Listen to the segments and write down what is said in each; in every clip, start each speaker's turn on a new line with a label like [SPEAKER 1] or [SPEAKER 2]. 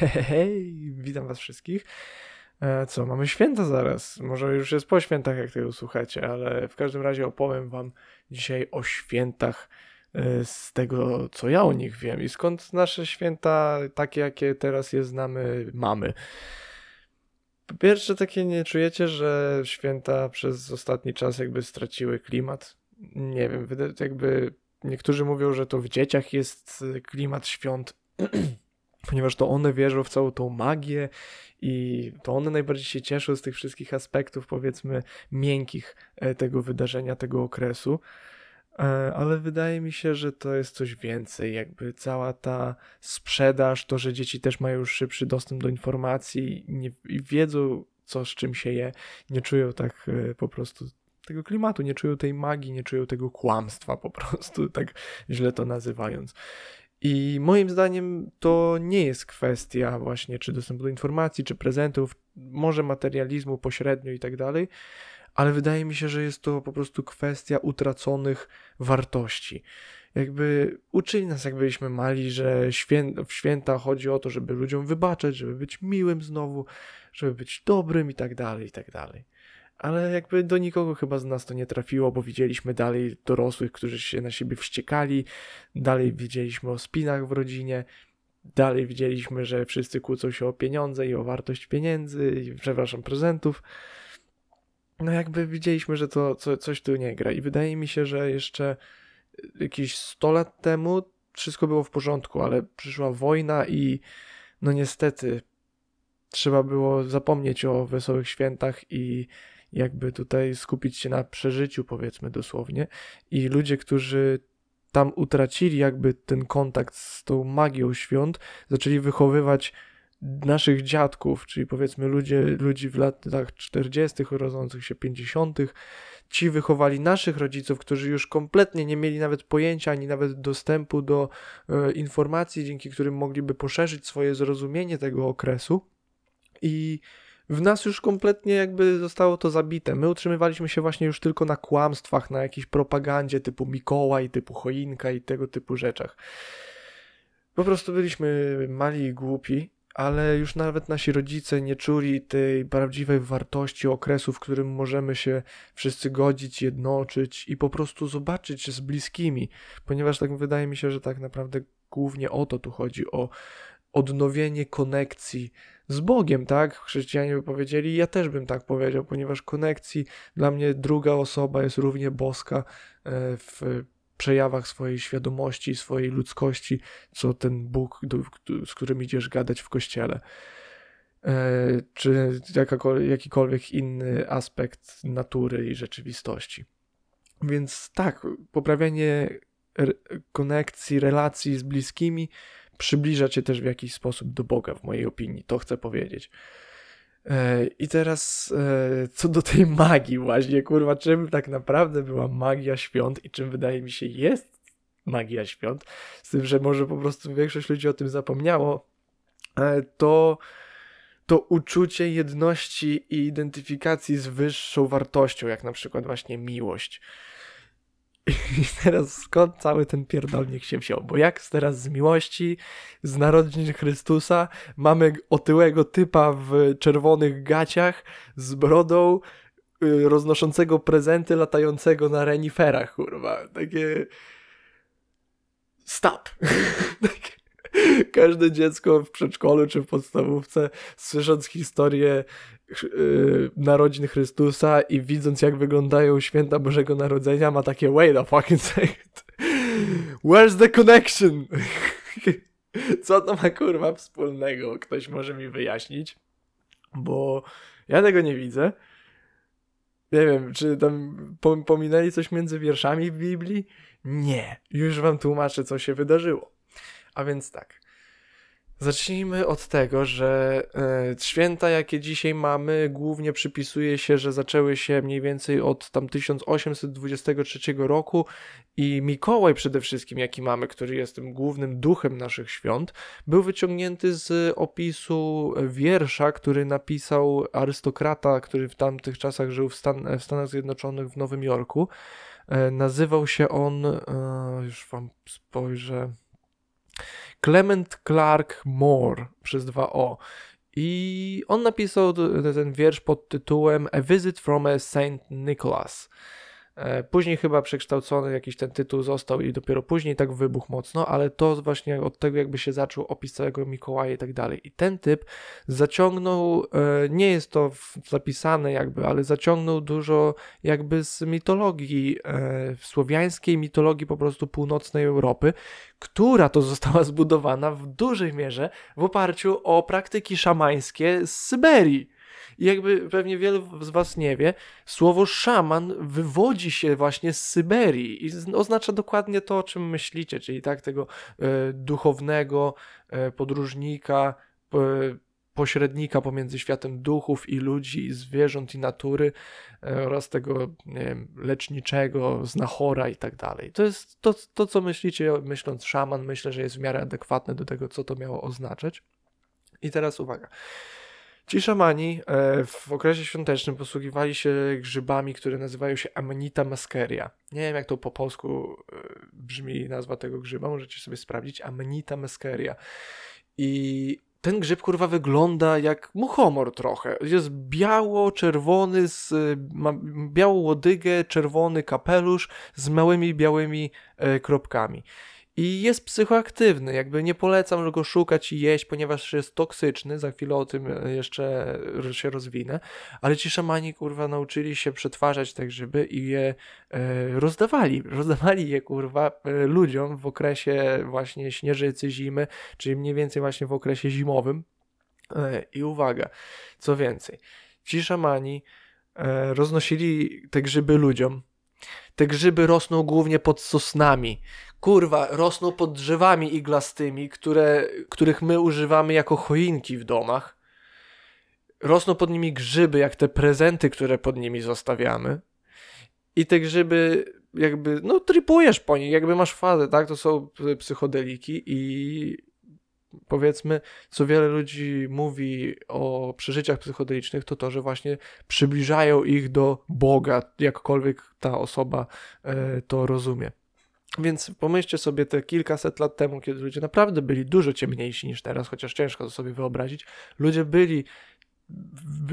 [SPEAKER 1] Hej, witam was wszystkich. E, co, mamy święta zaraz. Może już jest po świętach, jak tego słuchacie, ale w każdym razie opowiem wam dzisiaj o świętach e, z tego, co ja o nich wiem i skąd nasze święta, takie jakie teraz je znamy, mamy. Po pierwsze, takie nie czujecie, że święta przez ostatni czas jakby straciły klimat? Nie wiem, jakby niektórzy mówią, że to w dzieciach jest klimat świąt. ponieważ to one wierzą w całą tą magię i to one najbardziej się cieszą z tych wszystkich aspektów, powiedzmy, miękkich e, tego wydarzenia, tego okresu. E, ale wydaje mi się, że to jest coś więcej. Jakby cała ta sprzedaż, to, że dzieci też mają już szybszy dostęp do informacji nie, i wiedzą, co z czym się je, nie czują tak e, po prostu tego klimatu, nie czują tej magii, nie czują tego kłamstwa po prostu, tak źle to nazywając. I moim zdaniem to nie jest kwestia właśnie czy dostępu do informacji, czy prezentów, może materializmu pośrednio i tak dalej, ale wydaje mi się, że jest to po prostu kwestia utraconych wartości. Jakby uczyli nas, jak byliśmy mali, że świę w święta chodzi o to, żeby ludziom wybaczać, żeby być miłym znowu, żeby być dobrym i tak dalej, i tak dalej ale jakby do nikogo chyba z nas to nie trafiło, bo widzieliśmy dalej dorosłych, którzy się na siebie wściekali, dalej widzieliśmy o spinach w rodzinie, dalej widzieliśmy, że wszyscy kłócą się o pieniądze i o wartość pieniędzy, i, przepraszam, prezentów. No jakby widzieliśmy, że to co, coś tu nie gra i wydaje mi się, że jeszcze jakieś 100 lat temu wszystko było w porządku, ale przyszła wojna i no niestety trzeba było zapomnieć o wesołych świętach i jakby tutaj skupić się na przeżyciu, powiedzmy dosłownie. I ludzie, którzy tam utracili jakby ten kontakt z tą magią świąt, zaczęli wychowywać naszych dziadków, czyli powiedzmy ludzie, ludzi w latach 40., rodzących się 50., ci wychowali naszych rodziców, którzy już kompletnie nie mieli nawet pojęcia ani nawet dostępu do e, informacji, dzięki którym mogliby poszerzyć swoje zrozumienie tego okresu. I w nas już kompletnie jakby zostało to zabite. My utrzymywaliśmy się właśnie już tylko na kłamstwach, na jakiejś propagandzie typu Mikołaj, typu choinka i tego typu rzeczach. Po prostu byliśmy mali i głupi, ale już nawet nasi rodzice nie czuli tej prawdziwej wartości okresu, w którym możemy się wszyscy godzić, jednoczyć i po prostu zobaczyć z bliskimi, ponieważ tak wydaje mi się, że tak naprawdę głównie o to tu chodzi, o odnowienie konekcji z Bogiem, tak? Chrześcijanie by powiedzieli, ja też bym tak powiedział, ponieważ konekcji dla mnie druga osoba jest równie boska e, w przejawach swojej świadomości, swojej ludzkości, co ten Bóg, z którym idziesz gadać w kościele. E, czy jakikolwiek inny aspekt natury i rzeczywistości. Więc tak, poprawianie konekcji, relacji z bliskimi przybliża cię też w jakiś sposób do Boga, w mojej opinii. To chcę powiedzieć. E, I teraz e, co do tej magii właśnie, kurwa, czym tak naprawdę była magia świąt i czym wydaje mi się jest magia świąt, z tym, że może po prostu większość ludzi o tym zapomniało, e, to to uczucie jedności i identyfikacji z wyższą wartością, jak na przykład właśnie miłość. I teraz skąd cały ten pierdolnik się wziął? Bo jak teraz z miłości, z narodzin Chrystusa, mamy otyłego typa w czerwonych gaciach z brodą, yy, roznoszącego prezenty, latającego na reniferach, kurwa. Takie... Stop! Każde dziecko w przedszkolu czy w podstawówce, słysząc historię yy, narodzin Chrystusa i widząc jak wyglądają święta Bożego Narodzenia ma takie wait a fucking second. Where's the connection? Co to ma kurwa wspólnego? Ktoś może mi wyjaśnić? Bo ja tego nie widzę. Nie wiem, czy tam pominęli coś między wierszami w Biblii? Nie, już wam tłumaczę, co się wydarzyło. A więc tak. Zacznijmy od tego, że e, święta, jakie dzisiaj mamy, głównie przypisuje się, że zaczęły się mniej więcej od tam 1823 roku i Mikołaj przede wszystkim, jaki mamy, który jest tym głównym duchem naszych świąt, był wyciągnięty z opisu wiersza, który napisał arystokrata, który w tamtych czasach żył w, Stan w Stanach Zjednoczonych w Nowym Jorku. E, nazywał się on, e, już wam spojrzę, Clement Clark Moore przez dwa O. I on napisał ten wiersz pod tytułem A Visit from a Saint Nicholas. E, później chyba przekształcony jakiś ten tytuł został i dopiero później tak wybuchł mocno, ale to właśnie od tego jakby się zaczął opis całego Mikołaja i tak dalej. I ten typ zaciągnął, e, nie jest to zapisane jakby, ale zaciągnął dużo jakby z mitologii, e, słowiańskiej mitologii po prostu północnej Europy, która to została zbudowana w dużej mierze w oparciu o praktyki szamańskie z Syberii. I jakby pewnie wielu z Was nie wie, słowo szaman wywodzi się właśnie z Syberii i oznacza dokładnie to, o czym myślicie, czyli tak tego e, duchownego e, podróżnika, e, pośrednika pomiędzy światem duchów i ludzi, i zwierząt i natury e, oraz tego wiem, leczniczego, znachora i tak dalej. To jest to, to, co myślicie myśląc szaman, myślę, że jest w miarę adekwatne do tego, co to miało oznaczać. I teraz uwaga. Ci szamani e, w okresie świątecznym posługiwali się grzybami, które nazywają się Amanita maskeria. Nie wiem, jak to po polsku e, brzmi nazwa tego grzyba, możecie sobie sprawdzić. Amanita maskeria. I ten grzyb kurwa wygląda jak muchomor trochę. Jest biało-czerwony, z, ma białą łodygę, czerwony kapelusz z małymi białymi e, kropkami i jest psychoaktywny. Jakby nie polecam go szukać i jeść, ponieważ jest toksyczny. Za chwilę o tym e, jeszcze się rozwinę. Ale ci szamani, kurwa, nauczyli się przetwarzać te grzyby i je e, rozdawali. Rozdawali je, kurwa, e, ludziom w okresie właśnie śnieżycy, zimy, czyli mniej więcej właśnie w okresie zimowym. E, I uwaga, co więcej, ci szamani e, roznosili te grzyby ludziom. Te grzyby rosną głównie pod sosnami kurwa, rosną pod drzewami iglastymi, które, których my używamy jako choinki w domach. Rosną pod nimi grzyby, jak te prezenty, które pod nimi zostawiamy. I te grzyby jakby, no tripujesz po nich, jakby masz fazę, tak? To są psychodeliki i powiedzmy, co wiele ludzi mówi o przeżyciach psychodelicznych, to to, że właśnie przybliżają ich do Boga, jakkolwiek ta osoba e, to rozumie. Więc pomyślcie sobie te kilkaset lat temu, kiedy ludzie naprawdę byli dużo ciemniejsi niż teraz, chociaż ciężko to sobie wyobrazić. Ludzie byli,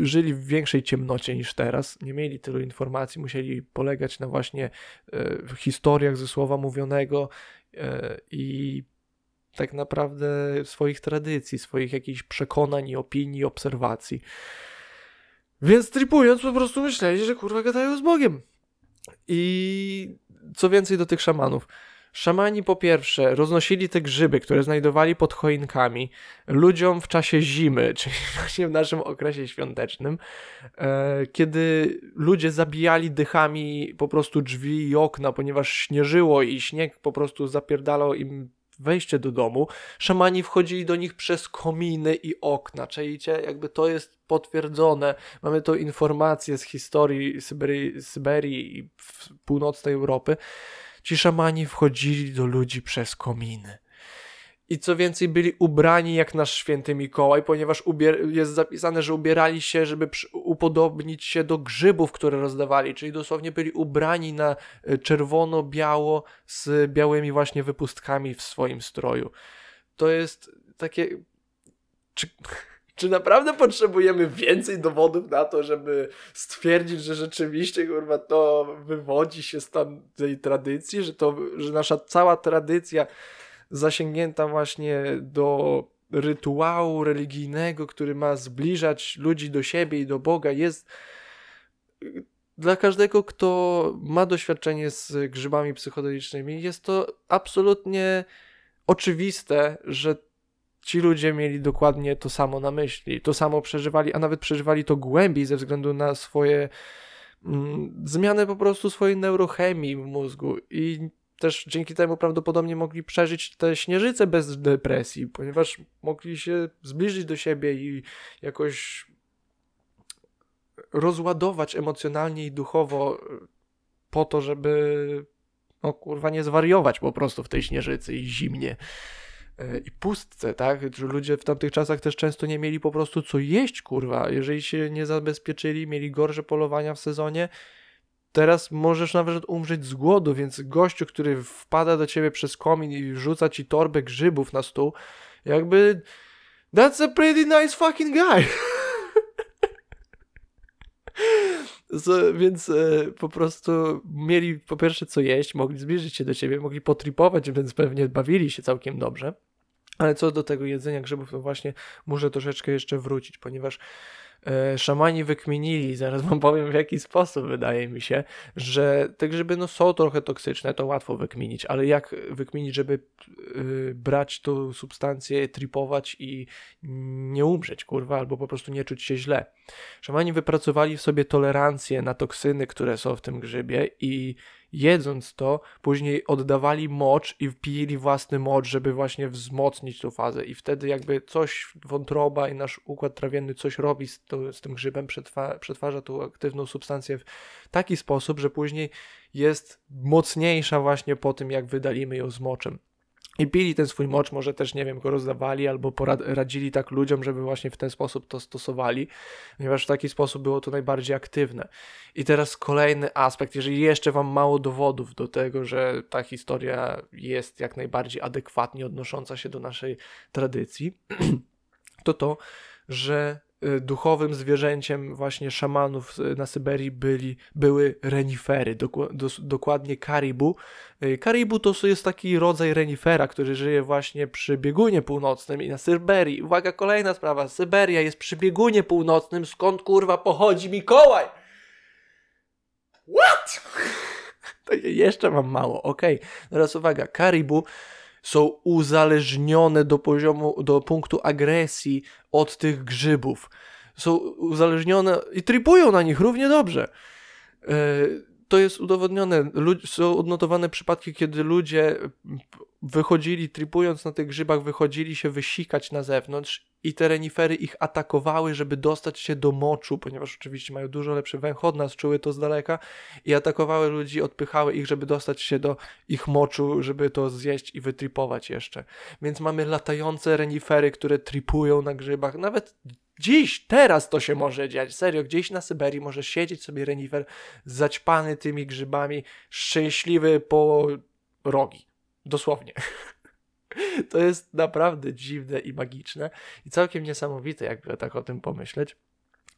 [SPEAKER 1] żyli w większej ciemnocie niż teraz, nie mieli tylu informacji, musieli polegać na właśnie e, historiach ze słowa mówionego e, i tak naprawdę swoich tradycji, swoich jakichś przekonań i opinii, obserwacji. Więc tripując po prostu myśleli, że kurwa gadają z Bogiem. I co więcej do tych szamanów. Szamani po pierwsze roznosili te grzyby, które znajdowali pod choinkami ludziom w czasie zimy, czyli właśnie w naszym okresie świątecznym, e, kiedy ludzie zabijali dychami po prostu drzwi i okna, ponieważ śnieżyło i śnieg po prostu zapierdalał im wejście do domu. Szamani wchodzili do nich przez kominy i okna, czajcie? Jakby to jest potwierdzone. Mamy to informacje z historii Syberii, Syberii i północnej Europy. Ci szamani wchodzili do ludzi przez kominy. I co więcej, byli ubrani jak nasz święty Mikołaj, ponieważ jest zapisane, że ubierali się, żeby upodobnić się do grzybów, które rozdawali, czyli dosłownie byli ubrani na e, czerwono-biało z białymi właśnie wypustkami w swoim stroju. To jest takie. Czy, czy naprawdę potrzebujemy więcej dowodów na to, żeby stwierdzić, że rzeczywiście kurwa to wywodzi się z tej tradycji, że to, że nasza cała tradycja zasięgnięta właśnie do rytuału religijnego, który ma zbliżać ludzi do siebie i do Boga, jest dla każdego, kto ma doświadczenie z grzybami psychodelicznymi, jest to absolutnie oczywiste, że ci ludzie mieli dokładnie to samo na myśli, to samo przeżywali, a nawet przeżywali to głębiej ze względu na swoje mm, zmiany po prostu swojej neurochemii w mózgu. I też dzięki temu prawdopodobnie mogli przeżyć te śnieżyce bez depresji, ponieważ mogli się zbliżyć do siebie i jakoś rozładować emocjonalnie i duchowo po to, żeby no kurwa nie zwariować po prostu w tej śnieżycy i zimnie e, i pustce, tak? Że ludzie w tamtych czasach też często nie mieli po prostu co jeść, kurwa. Jeżeli się nie zabezpieczyli, mieli gorsze polowania w sezonie, teraz możesz nawet umrzeć z głodu, więc gościu, który wpada do ciebie przez komin i rzuca ci torbę grzybów na stół, jakby that's a pretty nice fucking guy. So, więc e, po prostu mieli po pierwsze co jeść, mogli zbliżyć się do ciebie, mogli potripować, więc pewnie bawili się całkiem dobrze. Ale co do tego jedzenia grzybów, to właśnie muszę troszeczkę jeszcze wrócić, ponieważ szamani wykminili, zaraz wam powiem w jaki sposób, wydaje mi się, że te grzyby no, są trochę toksyczne, to łatwo wykminić, ale jak wykminić, żeby y, brać tą substancję, tripować i nie umrzeć, kurwa, albo po prostu nie czuć się źle. Szamani wypracowali w sobie tolerancję na toksyny, które są w tym grzybie i jedząc to, później oddawali mocz i pili własny mocz, żeby właśnie wzmocnić tą fazę. I wtedy jakby coś wątroba i nasz układ trawienny coś robi z, to, z tym grzybem, przetwa przetwarza tą aktywną substancję w taki sposób, że później jest mocniejsza właśnie po tym, jak wydalimy ją z moczem i pili ten swój mocz, może też, nie wiem, go rozdawali albo poradzili tak ludziom, żeby właśnie w ten sposób to stosowali, ponieważ w taki sposób było to najbardziej aktywne. I teraz kolejny aspekt, jeżeli jeszcze Wam mało dowodów do tego, że ta historia jest jak najbardziej adekwatnie odnosząca się do naszej tradycji, to to, że duchowym zwierzęciem właśnie szamanów na Syberii byli, były renifery, dokładnie karibu. Y, karibu to jest taki rodzaj renifera, który żyje właśnie przy biegunie północnym i na Syberii. Uwaga, kolejna sprawa. Syberia jest przy biegunie północnym, skąd kurwa pochodzi Mikołaj? What? To jeszcze mam mało, okej. Okay. Teraz uwaga, karibu są uzależnione do poziomu, do punktu agresji od tych grzybów. Są uzależnione i tripują na nich równie dobrze. E, to jest udowodnione. są odnotowane przypadki, kiedy ludzie wychodzili, tripując na tych grzybach, wychodzili się wysikać na zewnątrz i te renifery ich atakowały, żeby dostać się do moczu, ponieważ oczywiście mają dużo lepszy węch od nas, czuły to z daleka i atakowały ludzi, odpychały ich, żeby dostać się do ich moczu, żeby to zjeść i wytripować jeszcze. Więc mamy latające renifery, które tripują na grzybach. Nawet Dziś, teraz to się może dziać. Serio, gdzieś na Syberii może siedzieć sobie renifer zaćpany tymi grzybami, szczęśliwy po rogi. Dosłownie. To jest naprawdę dziwne i magiczne i całkiem niesamowite, jakby tak o tym pomyśleć.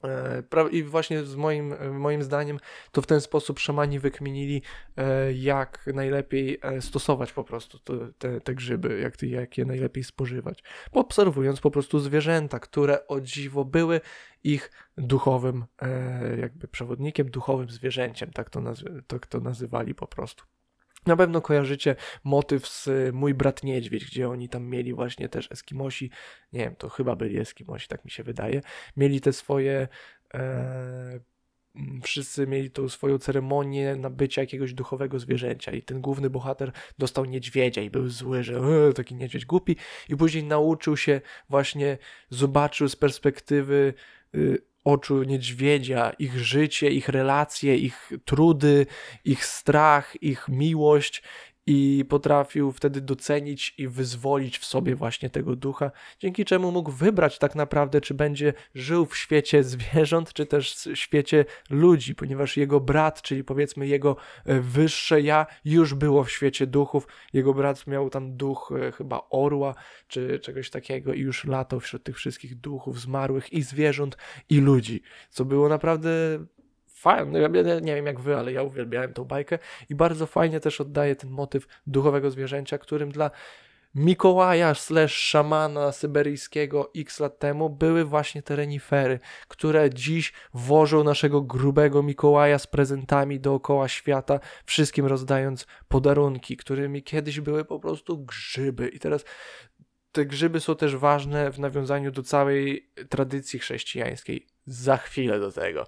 [SPEAKER 1] E, I właśnie z moim, moim zdaniem to w ten sposób szamani wykminili, e, jak najlepiej e, stosować po prostu te, te grzyby, jak, jak je najlepiej spożywać. Obserwując po prostu zwierzęta, które o dziwo były ich duchowym jakby przewodnikiem, duchowym zwierzęciem, tak to, tak to nazywali po prostu. Na pewno kojarzycie motyw z Mój brat niedźwiedź, gdzie oni tam mieli właśnie też Eskimosi, nie wiem, to chyba byli Eskimosi, tak mi się wydaje, mieli te swoje e, wszyscy mieli tą swoją ceremonię nabycia jakiegoś duchowego zwierzęcia i ten główny bohater dostał niedźwiedzia i był zły, że e, taki niedźwiedź głupi. I później nauczył się właśnie, zobaczył z perspektywy y, oczu niedźwiedzia, ich życie, ich relacje, ich trudy, ich strach, ich miłość i potrafił wtedy docenić i wyzwolić w sobie właśnie tego ducha, dzięki czemu mógł wybrać tak naprawdę, czy będzie żył w świecie zwierząt, czy też w świecie ludzi, ponieważ jego brat, czyli powiedzmy jego e, wyższe ja, już było w świecie duchów. Jego brat miał tam duch e, chyba orła, czy czegoś takiego i już latał wśród tych wszystkich duchów zmarłych i zwierząt i ludzi, co było naprawdę fajne. Ja nie wiem jak wy, ale ja uwielbiałem tą bajkę i bardzo fajnie też oddaje ten motyw duchowego zwierzęcia, którym dla Mikołaja slash szamana syberyjskiego x lat temu były właśnie te renifery, które dziś wożą naszego grubego Mikołaja z prezentami dookoła świata, wszystkim rozdając podarunki, którymi kiedyś były po prostu grzyby. I teraz te grzyby są też ważne w nawiązaniu do całej tradycji chrześcijańskiej. Za chwilę do tego.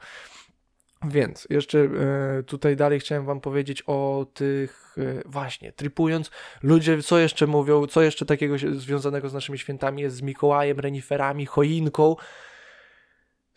[SPEAKER 1] Więc jeszcze e, tutaj dalej chciałem Wam powiedzieć o tych, e, właśnie, tripując, ludzie co jeszcze mówią, co jeszcze takiego związanego z naszymi świętami jest z Mikołajem, reniferami, choinką.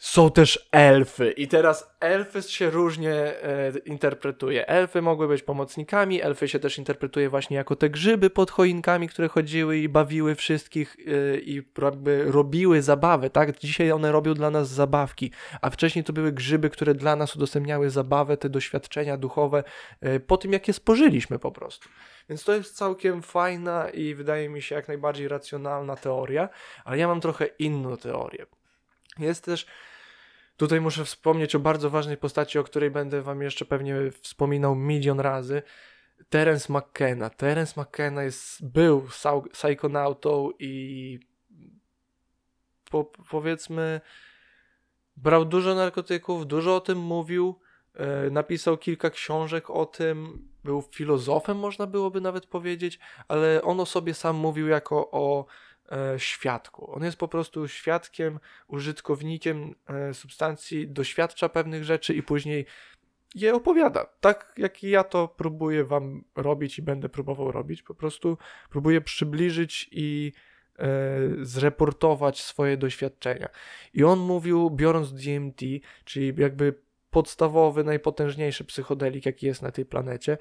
[SPEAKER 1] Są też elfy. I teraz elfy się różnie e, interpretuje. Elfy mogły być pomocnikami, elfy się też interpretuje właśnie jako te grzyby pod choinkami, które chodziły i bawiły wszystkich e, i jakby robiły zabawy, tak? Dzisiaj one robią dla nas zabawki, a wcześniej to były grzyby, które dla nas udostępniały zabawę, te doświadczenia duchowe e, po tym, jak je spożyliśmy po prostu. Więc to jest całkiem fajna i wydaje mi się jak najbardziej racjonalna teoria, ale ja mam trochę inną teorię. Jest też Tutaj muszę wspomnieć o bardzo ważnej postaci, o której będę wam jeszcze pewnie wspominał milion razy. Terence McKenna. Terence McKenna jest, był psychonautą i po, powiedzmy brał dużo narkotyków, dużo o tym mówił, e, napisał kilka książek o tym, był filozofem, można byłoby nawet powiedzieć, ale on o sobie sam mówił jako o świadku. On jest po prostu świadkiem, użytkownikiem e, substancji, doświadcza pewnych rzeczy i później je opowiada. Tak jak ja to próbuję wam robić i będę próbował robić. Po prostu próbuję przybliżyć i e, zreportować swoje doświadczenia. I on mówił, biorąc DMT, czyli jakby podstawowy, najpotężniejszy psychodelik, jaki jest na tej planecie,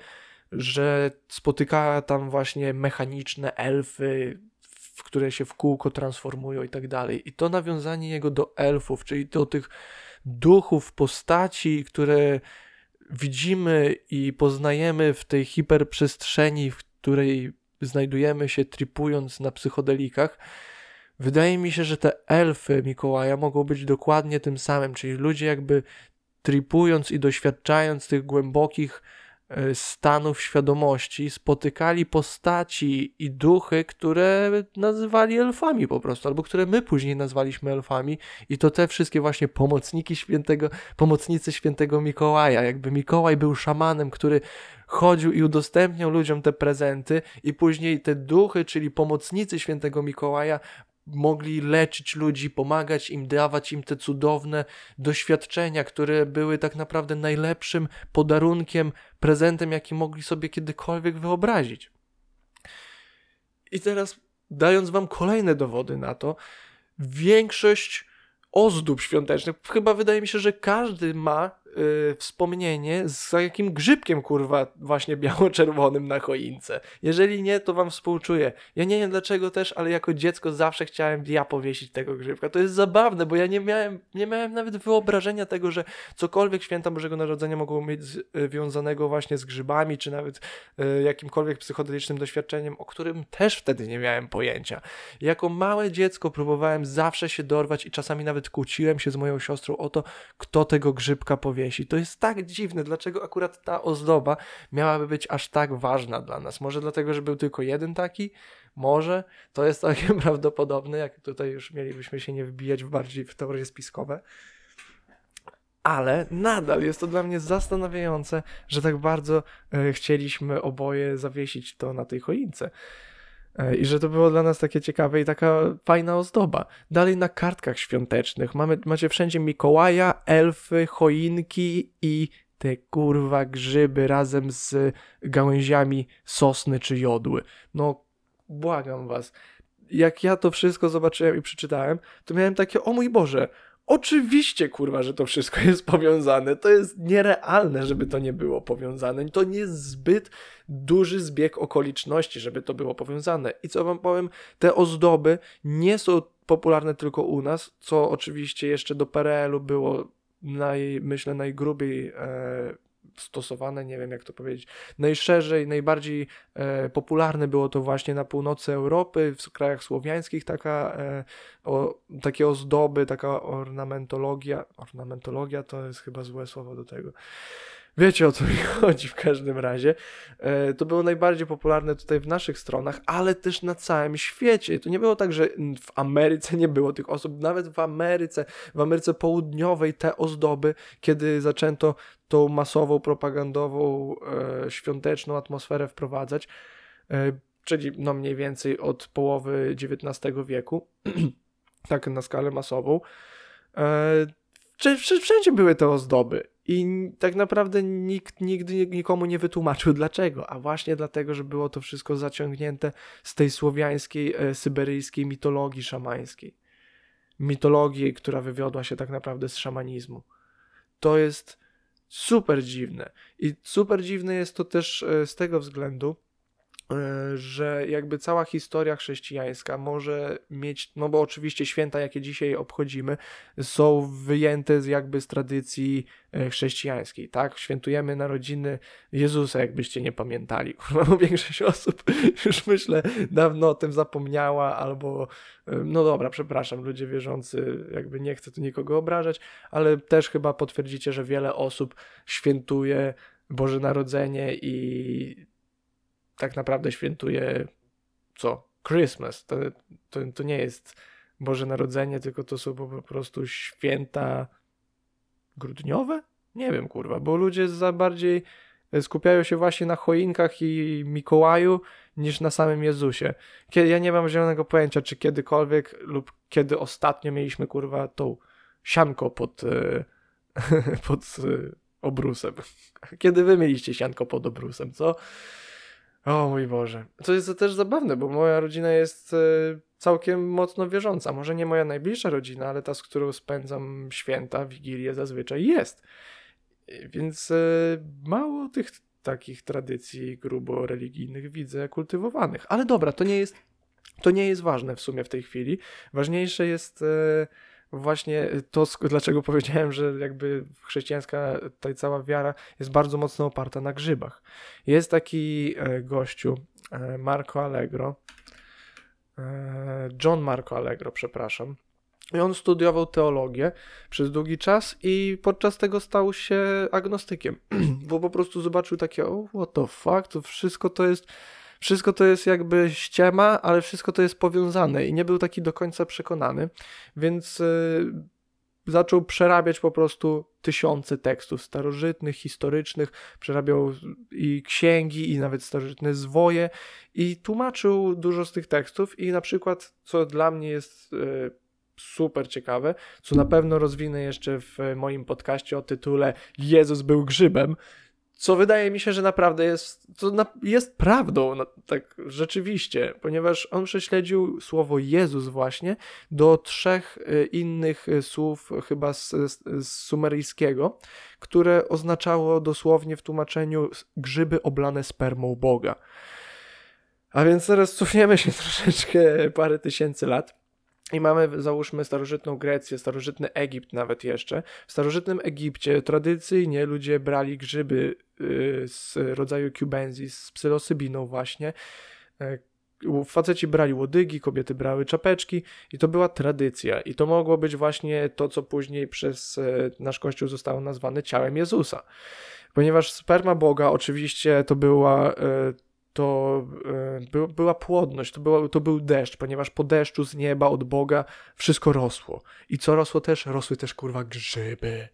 [SPEAKER 1] że spotyka tam właśnie mechaniczne elfy, w które się w kółko transformują i tak dalej. I to nawiązanie jego do elfów, czyli do tych duchów, postaci, które widzimy i poznajemy w tej hiperprzestrzeni, w której znajdujemy się tripując na psychodelikach, wydaje mi się, że te elfy Mikołaja mogą być dokładnie tym samym, czyli ludzie jakby tripując i doświadczając tych głębokich stanów świadomości spotykali postaci i duchy, które nazywali elfami po prostu, albo które my później nazwaliśmy elfami. I to te wszystkie właśnie pomocniki świętego, pomocnicy świętego Mikołaja, jakby Mikołaj był szamanem, który chodził i udostępniał ludziom te prezenty i później te duchy, czyli pomocnicy świętego Mikołaja mogli leczyć ludzi, pomagać im, dawać im te cudowne doświadczenia, które były tak naprawdę najlepszym podarunkiem, prezentem, jaki mogli sobie kiedykolwiek wyobrazić. I teraz, dając Wam kolejne dowody na to, większość ozdób świątecznych, chyba wydaje mi się, że każdy ma yy, wspomnienie z jakim grzybkiem, kurwa, właśnie biało-czerwonym na choince. Jeżeli nie, to wam współczuję. Ja nie wiem dlaczego też, ale jako dziecko zawsze chciałem ja powiesić tego grzybka. To jest zabawne, bo ja nie miałem, nie miałem nawet wyobrażenia tego, że cokolwiek święta Bożego Narodzenia mogą mieć związanego y, właśnie z grzybami, czy nawet yy, jakimkolwiek psychodelicznym doświadczeniem, o którym też wtedy nie miałem pojęcia. Jako małe dziecko próbowałem zawsze się dorwać i czasami nawet kłóciłem się z moją siostrą o to, kto tego grzybka powie To jest tak dziwne, dlaczego akurat ta ozdoba miałaby być aż tak ważna dla nas. Może dlatego, że był tylko jeden taki? Może. To jest całkiem prawdopodobne, jak tutaj już mielibyśmy się nie wbijać bardziej w teorie spiskowe. Ale nadal jest to dla mnie zastanawiające, że tak bardzo e, chcieliśmy oboje zawiesić to na tej choince. E, I że to było dla nas takie ciekawe i taka fajna ozdoba. Dalej na kartkach świątecznych mamy, macie wszędzie Mikołaja, elfy, choinki i te kurwa grzyby razem z gałęziami sosny czy jodły. No, błagam was. Jak ja to wszystko zobaczyłem i przeczytałem, to miałem takie, o mój Boże, Oczywiście, kurwa, że to wszystko jest powiązane. To jest nierealne, żeby to nie było powiązane. To nie jest zbyt duży zbieg okoliczności, żeby to było powiązane. I co wam powiem, te ozdoby nie są popularne tylko u nas, co oczywiście jeszcze do PRL-u było naj, myślę, najgrubiej e, stosowane, nie wiem jak to powiedzieć, najszerzej, najbardziej e, popularne było to właśnie na północy Europy, w krajach słowiańskich, taka, e, o, takie ozdoby, taka ornamentologia, ornamentologia to jest chyba złe słowo do tego, Wiecie o co mi chodzi w każdym razie. E, to było najbardziej popularne tutaj w naszych stronach, ale też na całym świecie. To nie było tak, że w Ameryce nie było tych osób. Nawet w Ameryce, w Ameryce Południowej te ozdoby, kiedy zaczęto tą masową, propagandową, e, świąteczną atmosferę wprowadzać, e, czyli no mniej więcej od połowy XIX wieku, tak na skalę masową, wszędzie były te ozdoby. I tak naprawdę nikt nigdy nikomu nie wytłumaczył dlaczego, a właśnie dlatego, że było to wszystko zaciągnięte z tej słowiańskiej, e, syberyjskiej mitologii szamańskiej. mitologii, która wywiodła się tak naprawdę z szamanizmu. To jest super dziwne. I super dziwne jest to też e, z tego względu, że jakby cała historia chrześcijańska może mieć, no bo oczywiście święta, jakie dzisiaj obchodzimy, są wyjęte z jakby z tradycji e, chrześcijańskiej, tak? Świętujemy narodziny Jezusa, jakbyście nie pamiętali. Kurwa, większość osób już myślę dawno o tym zapomniała, albo e, no dobra, przepraszam, ludzie wierzący, jakby nie chcę tu nikogo obrażać, ale też chyba potwierdzicie, że wiele osób świętuje Boże Narodzenie i tak naprawdę świętuje co? Christmas. To, to, to nie jest Boże Narodzenie, tylko to są po prostu święta grudniowe? Nie wiem, kurwa, bo ludzie za bardziej skupiają się właśnie na choinkach i Mikołaju niż na samym Jezusie. Kiedy, ja nie mam zielonego pojęcia, czy kiedykolwiek lub kiedy ostatnio mieliśmy, kurwa, tą sianko pod, e, pod e, obrusem. Kiedy wy mieliście sianko pod obrusem, co? O mój Boże. To jest też zabawne, bo moja rodzina jest e, całkiem mocno wierząca. Może nie moja najbliższa rodzina, ale ta, z którą spędzam święta, wigilię zazwyczaj jest. Więc e, mało tych takich tradycji grubo religijnych widzę kultywowanych. Ale dobra, to nie jest, to nie jest ważne w sumie w tej chwili. Ważniejsze jest e, właśnie to, dlaczego powiedziałem, że jakby chrześcijańska ta cała wiara jest bardzo mocno oparta na grzybach. Jest taki e, gościu, e, Marco Allegro, e, John Marco Allegro, przepraszam. I on studiował teologię przez długi czas i podczas tego stał się agnostykiem, bo po prostu zobaczył takie, oh, what the fuck, to wszystko to jest wszystko to jest jakby ściema, ale wszystko to jest powiązane i nie był taki do końca przekonany, więc yy, zaczął przerabiać po prostu tysiące tekstów starożytnych, historycznych, przerabiał i księgi, i nawet starożytne zwoje i tłumaczył dużo z tych tekstów i na przykład, co dla mnie jest yy, super ciekawe, co na pewno rozwinę jeszcze w moim podcaście o tytule Jezus był grzybem, co wydaje mi się, że naprawdę jest, to na, jest prawdą, no, tak rzeczywiście, ponieważ on prześledził słowo Jezus właśnie do trzech y, innych y, słów, chyba z, z, sumeryjskiego, które oznaczało dosłownie w tłumaczeniu grzyby oblane spermą Boga. A więc teraz cofniemy się troszeczkę parę tysięcy lat. I mamy, załóżmy, starożytną Grecję, starożytny Egipt nawet jeszcze. W starożytnym Egipcie tradycyjnie ludzie brali grzyby y, z rodzaju cubensis, z psylosybiną właśnie. E, faceci brali łodygi, kobiety brały czapeczki i to była tradycja. I to mogło być właśnie to, co później przez e, nasz Kościół zostało nazwane ciałem Jezusa. Ponieważ sperma Boga oczywiście to była e, to e, by, była płodność, to, była, to był deszcz, ponieważ po deszczu z nieba od Boga wszystko rosło. I co rosło też? Rosły też kurwa grzyby.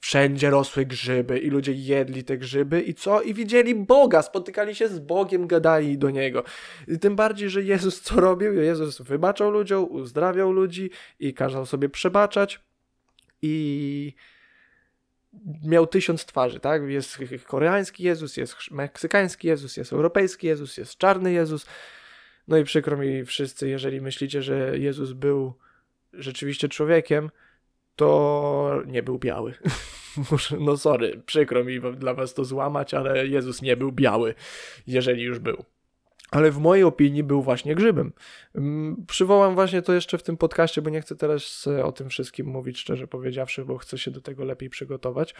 [SPEAKER 1] Wszędzie rosły grzyby i ludzie jedli te grzyby i co? I widzieli Boga, spotykali się z Bogiem, gadali do Niego. I tym bardziej, że Jezus co robił? Jezus wybaczał ludziom, uzdrawiał ludzi i kazał sobie przebaczać i miał tysiąc twarzy, tak? Jest koreański Jezus, jest meksykański Jezus, jest europejski Jezus, jest czarny Jezus. No i przykro mi wszyscy, jeżeli myślicie, że Jezus był rzeczywiście człowiekiem, to nie był biały. no sorry, przykro mi dla was to złamać, ale Jezus nie był biały, jeżeli już był ale w mojej opinii był właśnie grzybem. Mm, przywołam właśnie to jeszcze w tym podcaście, bo nie chcę teraz e, o tym wszystkim mówić, szczerze powiedziawszy, bo chcę się do tego lepiej przygotować.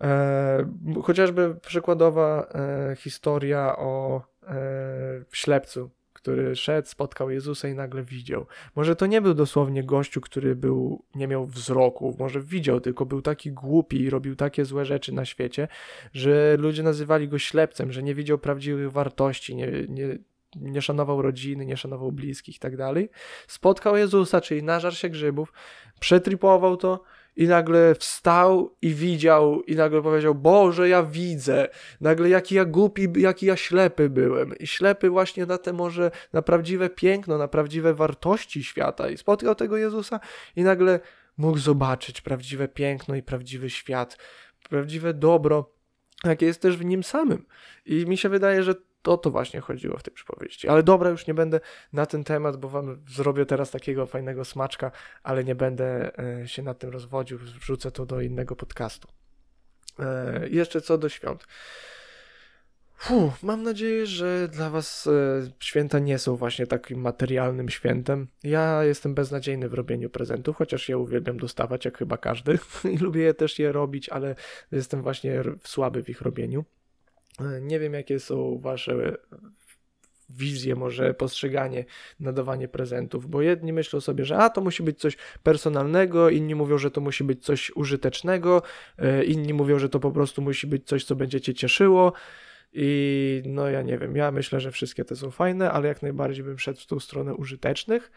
[SPEAKER 1] E, chociażby przykładowa e, historia o ślepcu, który szedł, spotkał Jezusa i nagle widział. Może to nie był dosłownie gościu, który był, nie miał wzroku, może widział, tylko był taki głupi i robił takie złe rzeczy na świecie, że ludzie nazywali go ślepcem, że nie widział prawdziwych wartości, nie, nie, nie szanował rodziny, nie szanował bliskich i tak dalej. Spotkał Jezusa, czyli nażar się grzybów, przetripował to, i nagle wstał i widział i nagle powiedział, Boże, ja widzę. Nagle jaki ja głupi, jaki ja ślepy byłem. I ślepy właśnie na te może, na prawdziwe piękno, na prawdziwe wartości świata. I spotkał tego Jezusa i nagle mógł zobaczyć prawdziwe piękno i prawdziwy świat, prawdziwe dobro, jakie jest też w nim samym. I mi się wydaje, że To to właśnie chodziło w tej przypowieści. Ale dobra, już nie będę na ten temat, bo wam zrobię teraz takiego fajnego smaczka, ale nie będę e, się nad tym rozwodził, wrzucę to do innego podcastu. E, jeszcze co do świąt. mam nadzieję, że dla Was e, święta nie są właśnie takim materialnym świętem. Ja jestem beznadziejny w robieniu prezentów, chociaż ja uwielbiam dostawać, jak chyba każdy. I lubię też je robić, ale jestem właśnie słaby w ich robieniu. Nie wiem, jakie są Wasze wizje, może postrzeganie, nadawanie prezentów, bo jedni myślą sobie, że a to musi być coś personalnego, inni mówią, że to musi być coś użytecznego, e, inni mówią, że to po prostu musi być coś, co będzie cię cieszyło. I no ja nie wiem, ja myślę, że wszystkie te są fajne, ale jak najbardziej bym szedł w tą stronę użytecznych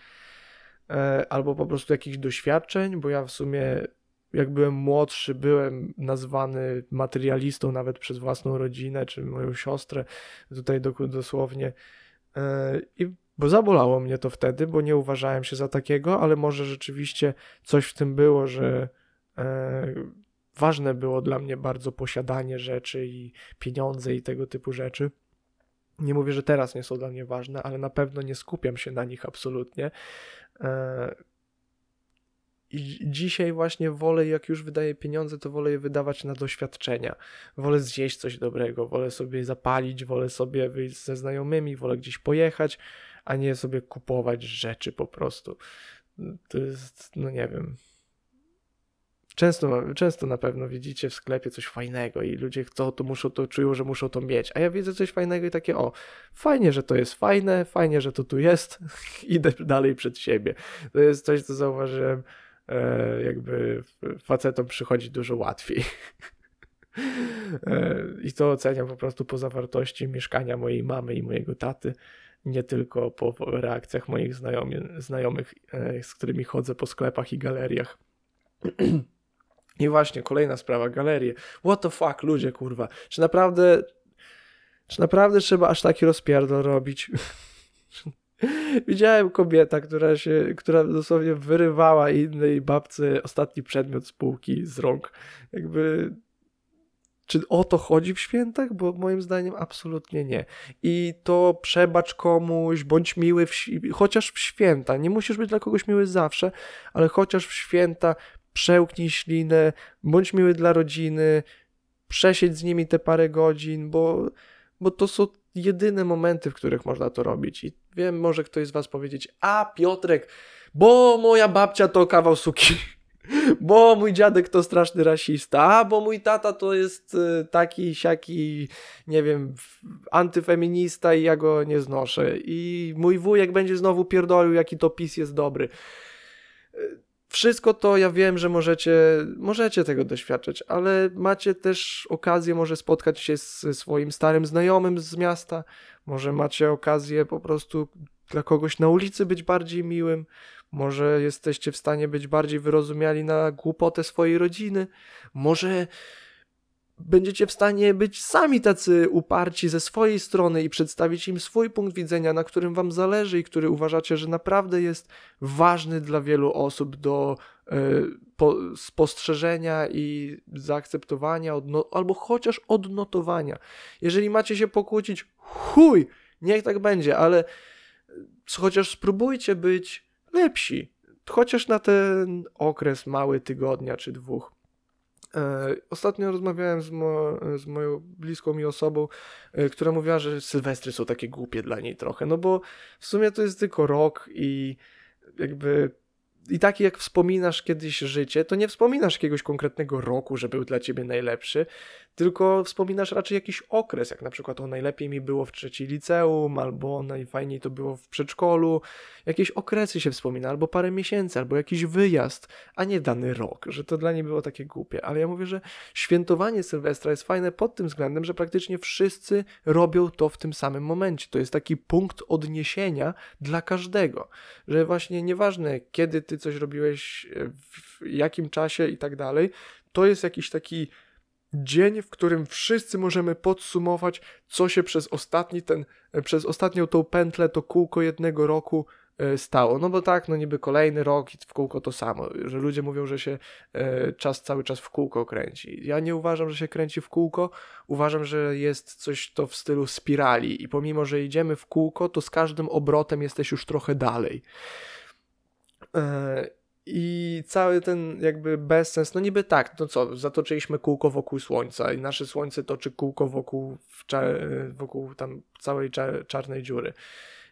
[SPEAKER 1] e, albo po prostu jakichś doświadczeń, bo ja w sumie jak byłem młodszy, byłem nazwany materialistą nawet przez własną rodzinę czy moją siostrę, tutaj dosłownie E, I, bo zabolało mnie to wtedy, bo nie uważałem się za takiego, ale może rzeczywiście coś w tym było, że e, ważne było dla mnie bardzo posiadanie rzeczy i pieniądze i tego typu rzeczy. Nie mówię, że teraz nie są dla mnie ważne, ale na pewno nie skupiam się na nich absolutnie. I dzisiaj właśnie wolę, jak już wydaję pieniądze, to wolę je wydawać na doświadczenia. Wolę zjeść coś dobrego, wolę sobie zapalić, wolę sobie wyjść ze znajomymi, wolę gdzieś pojechać, a nie sobie kupować rzeczy po prostu. To jest, no nie wiem. Często, często na pewno widzicie w sklepie coś fajnego i ludzie chcą, to muszą to, czują, że muszą to mieć. A ja widzę coś fajnego i takie, o, fajnie, że to jest fajne, fajnie, że to tu jest, idę dalej przed siebie. To jest coś, co zauważyłem jakby facetom przychodzi dużo łatwiej. E, I to oceniam po prostu po zawartości mieszkania mojej mamy i mojego taty, nie tylko po reakcjach moich znajomy, znajomych, e, z którymi chodzę po sklepach i galeriach. I właśnie kolejna sprawa, galerie. What the fuck, ludzie, kurwa. Czy naprawdę, czy naprawdę trzeba aż taki rozpierdol robić? Widziałem kobieta, która się, która dosłownie wyrywała innej babce ostatni przedmiot z półki z rąk. Jakby czy o to chodzi w świętach? Bo moim zdaniem absolutnie nie. I to przebacz komuś, bądź miły, w, chociaż w święta. Nie musisz być dla kogoś miły zawsze, ale chociaż w święta przełknij ślinę, bądź miły dla rodziny, przesiedź z nimi te parę godzin, bo, bo to są jedyne momenty, w których można to robić. I wiem, może ktoś z Was powiedzieć, a Piotrek, bo moja babcia to kawał suki, bo mój dziadek to straszny rasista, a bo mój tata to jest y, taki, siaki, nie wiem, antyfeminista i ja go nie znoszę. I mój wujek będzie znowu pierdolił, jaki to PiS jest dobry. Wszystko to ja wiem, że możecie, możecie tego doświadczyć, ale macie też okazję może spotkać się z swoim starym znajomym z miasta, może macie okazję po prostu dla kogoś na ulicy być bardziej miłym, może jesteście w stanie być bardziej wyrozumiali na głupotę swojej rodziny, może będziecie w stanie być sami tacy uparci ze swojej strony i przedstawić im swój punkt widzenia, na którym wam zależy i który uważacie, że naprawdę jest ważny dla wielu osób do y, po, spostrzeżenia i zaakceptowania, odno- albo chociaż odnotowania. Jeżeli macie się pokłócić, chuj, niech tak będzie, ale chociaż spróbujcie być lepsi, chociaż na ten okres mały tygodnia czy dwóch. E, ostatnio rozmawiałem z, mo z moją bliską mi osobą, e, która mówiła, że sylwestry są takie głupie dla niej trochę, no bo w sumie to jest tylko rok i jakby i taki jak wspominasz kiedyś życie, to nie wspominasz jakiegoś konkretnego roku, że był dla ciebie najlepszy, tylko wspominasz raczej jakiś okres, jak na przykład o najlepiej mi było w trzeciej liceum, albo najfajniej to było w przedszkolu. Jakieś okresy się wspomina, albo parę miesięcy, albo jakiś wyjazd, a nie dany rok, że to dla niej było takie głupie. Ale ja mówię, że świętowanie Sylwestra jest fajne pod tym względem, że praktycznie wszyscy robią to w tym samym momencie. To jest taki punkt odniesienia dla każdego, że właśnie nieważne kiedy ty coś robiłeś, w jakim czasie i tak dalej, to jest jakiś taki dzień, w którym wszyscy możemy podsumować, co się przez ostatni ten, przez ostatnią tą pętlę, to kółko jednego roku e, stało. No bo tak, no niby kolejny rok i w kółko to samo, że ludzie mówią, że się e, czas cały czas w kółko kręci. Ja nie uważam, że się kręci w kółko, uważam, że jest coś to w stylu spirali i pomimo, że idziemy w kółko, to z każdym obrotem jesteś już trochę dalej. E, I cały ten jakby bezsens, no niby tak, no co, zatoczyliśmy kółko wokół Słońca i nasze Słońce toczy kółko wokół, wokół tam całej czarnej dziury.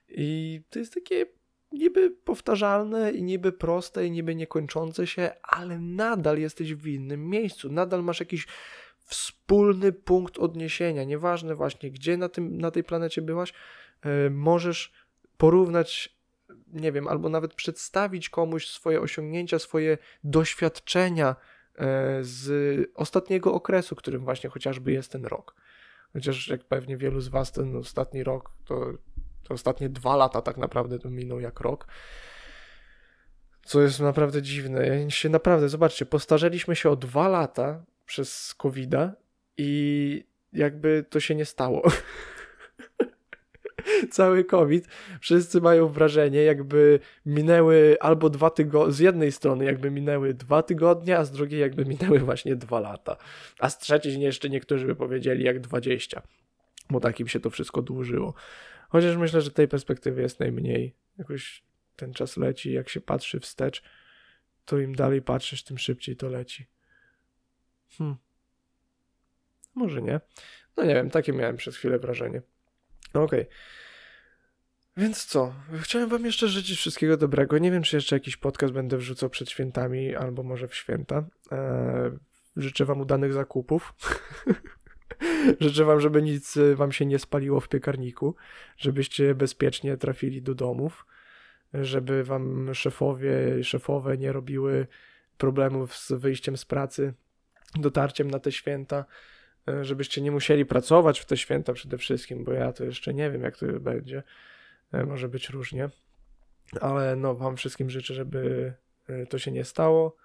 [SPEAKER 1] I to jest takie niby powtarzalne i niby proste i niby niekończące się, ale nadal jesteś w innym miejscu, nadal masz jakiś wspólny punkt odniesienia, nieważne właśnie gdzie na, tym, na tej planecie byłaś, yy, możesz porównać, nie wiem, albo nawet przedstawić komuś swoje osiągnięcia, swoje doświadczenia yy, z ostatniego okresu, którym właśnie chociażby jest ten rok. Chociaż jak pewnie wielu z Was ten ostatni rok to te ostatnie dwa lata tak naprawdę to minął jak rok. Co jest naprawdę dziwne. Ja się naprawdę, zobaczcie, postarzeliśmy się o dwa lata przez covid i jakby to się nie stało. Cały COVID, wszyscy mają wrażenie, jakby minęły albo dwa tygodnie, z jednej strony jakby minęły dwa tygodnie, a z drugiej jakby minęły właśnie dwa lata. A z trzeciej jeszcze niektórzy by powiedzieli jak dwadzieścia, bo takim się to wszystko dłużyło. Chociaż myślę, że tej perspektywy jest najmniej. Jakoś ten czas leci, jak się patrzy wstecz, to im dalej patrzysz, tym szybciej to leci. Hmm. Może nie. No nie wiem, takie miałem przez chwilę wrażenie. No okej. Okay. Więc co? Chciałem wam jeszcze życzyć wszystkiego dobrego. Nie wiem, czy jeszcze jakiś podcast będę wrzucał przed świętami, albo może w święta. Eee, życzę wam udanych zakupów. Życzę wam, żeby nic y, wam się nie spaliło w piekarniku, żebyście bezpiecznie trafili do domów, żeby wam szefowie szefowe nie robiły problemów z wyjściem z pracy, dotarciem na te święta, y, żebyście nie musieli pracować w te święta przede wszystkim, bo ja to jeszcze nie wiem, jak to będzie. Y, może być różnie, ale no, wam wszystkim życzę, żeby to się nie stało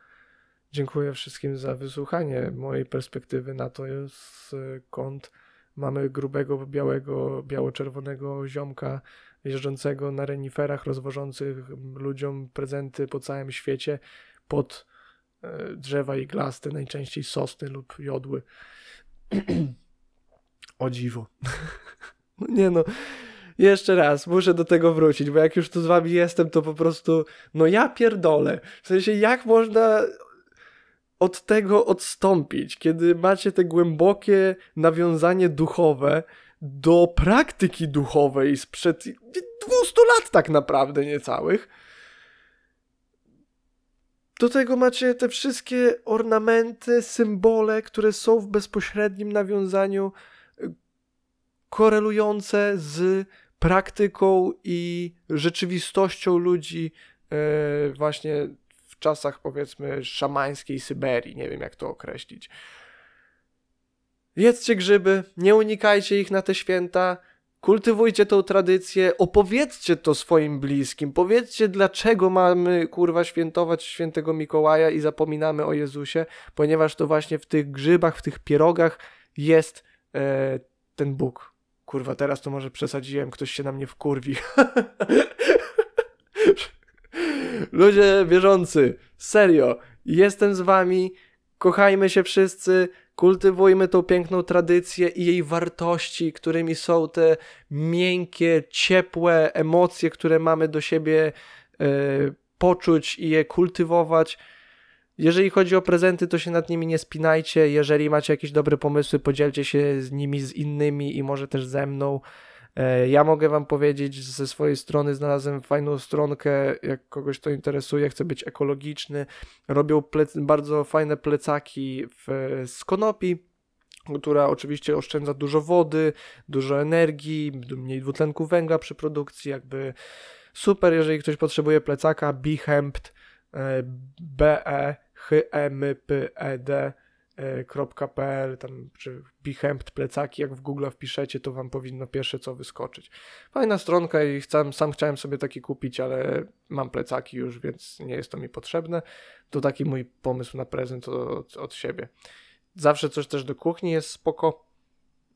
[SPEAKER 1] Dziękuję wszystkim za wysłuchanie mojej perspektywy na to, skąd mamy grubego, białego, biało-czerwonego ziomka jeżdżącego na reniferach, rozwożących ludziom prezenty po całym świecie pod e, drzewa iglaste, najczęściej sosny lub jodły. o dziwo. no nie no. Jeszcze raz, muszę do tego wrócić, bo jak już tu z wami jestem, to po prostu, no ja pierdolę. W sensie, jak można od tego odstąpić, kiedy macie te głębokie nawiązanie duchowe do praktyki duchowej sprzed 200 lat tak naprawdę niecałych. Do tego macie te wszystkie ornamenty, symbole, które są w bezpośrednim nawiązaniu y, korelujące z praktyką i rzeczywistością ludzi yy, właśnie w czasach powiedzmy szamańskiej Syberii, nie wiem jak to określić. Jedzcie grzyby, nie unikajcie ich na te święta, kultywujcie tą tradycję, opowiedzcie to swoim bliskim, powiedzcie dlaczego mamy kurwa świętować świętego Mikołaja i zapominamy o Jezusie, ponieważ to właśnie w tych grzybach, w tych pierogach jest e, ten Bóg. Kurwa, teraz to może przesadziłem, ktoś się na mnie wkurwi. Ludzie wierzący, serio, jestem z wami, kochajmy się wszyscy, kultywujmy tą piękną tradycję i jej wartości, którymi są te miękkie, ciepłe emocje, które mamy do siebie e, poczuć i je kultywować. Jeżeli chodzi o prezenty, to się nad nimi nie spinajcie. Jeżeli macie jakieś dobre pomysły, podzielcie się z nimi z innymi i może też ze mną. E, ja mogę Wam powiedzieć, ze swojej strony znalazłem fajną stronkę, jak kogoś to interesuje, chce być ekologiczny. Robią plec- bardzo fajne plecaki w, z konopi, która oczywiście oszczędza dużo wody, dużo energii, mniej dwutlenku węgla przy produkcji, jakby super, jeżeli ktoś potrzebuje plecaka, Behempt, B E H E tam czy Behempt plecaki, jak w Google wpiszecie, to wam powinno pierwsze co wyskoczyć. Fajna stronka i sam, sam chciałem sobie taki kupić, ale mam plecaki już, więc nie jest to mi potrzebne. To taki mój pomysł na prezent od, od siebie. Zawsze coś też do kuchni jest spoko,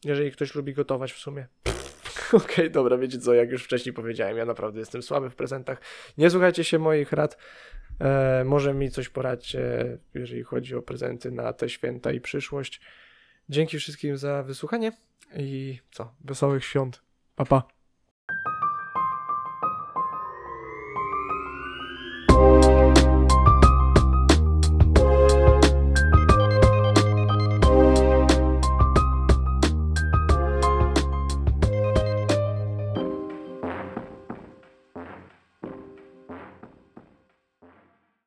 [SPEAKER 1] jeżeli ktoś lubi gotować w sumie. Okej, dobra, wiecie co, jak już wcześniej powiedziałem, ja naprawdę jestem słaby w prezentach. Nie słuchajcie się moich rad. E, może mi coś poradźcie, jeżeli chodzi o prezenty na te święta i przyszłość. Dzięki wszystkim za wysłuchanie i co, wesołych świąt. Pa, pa.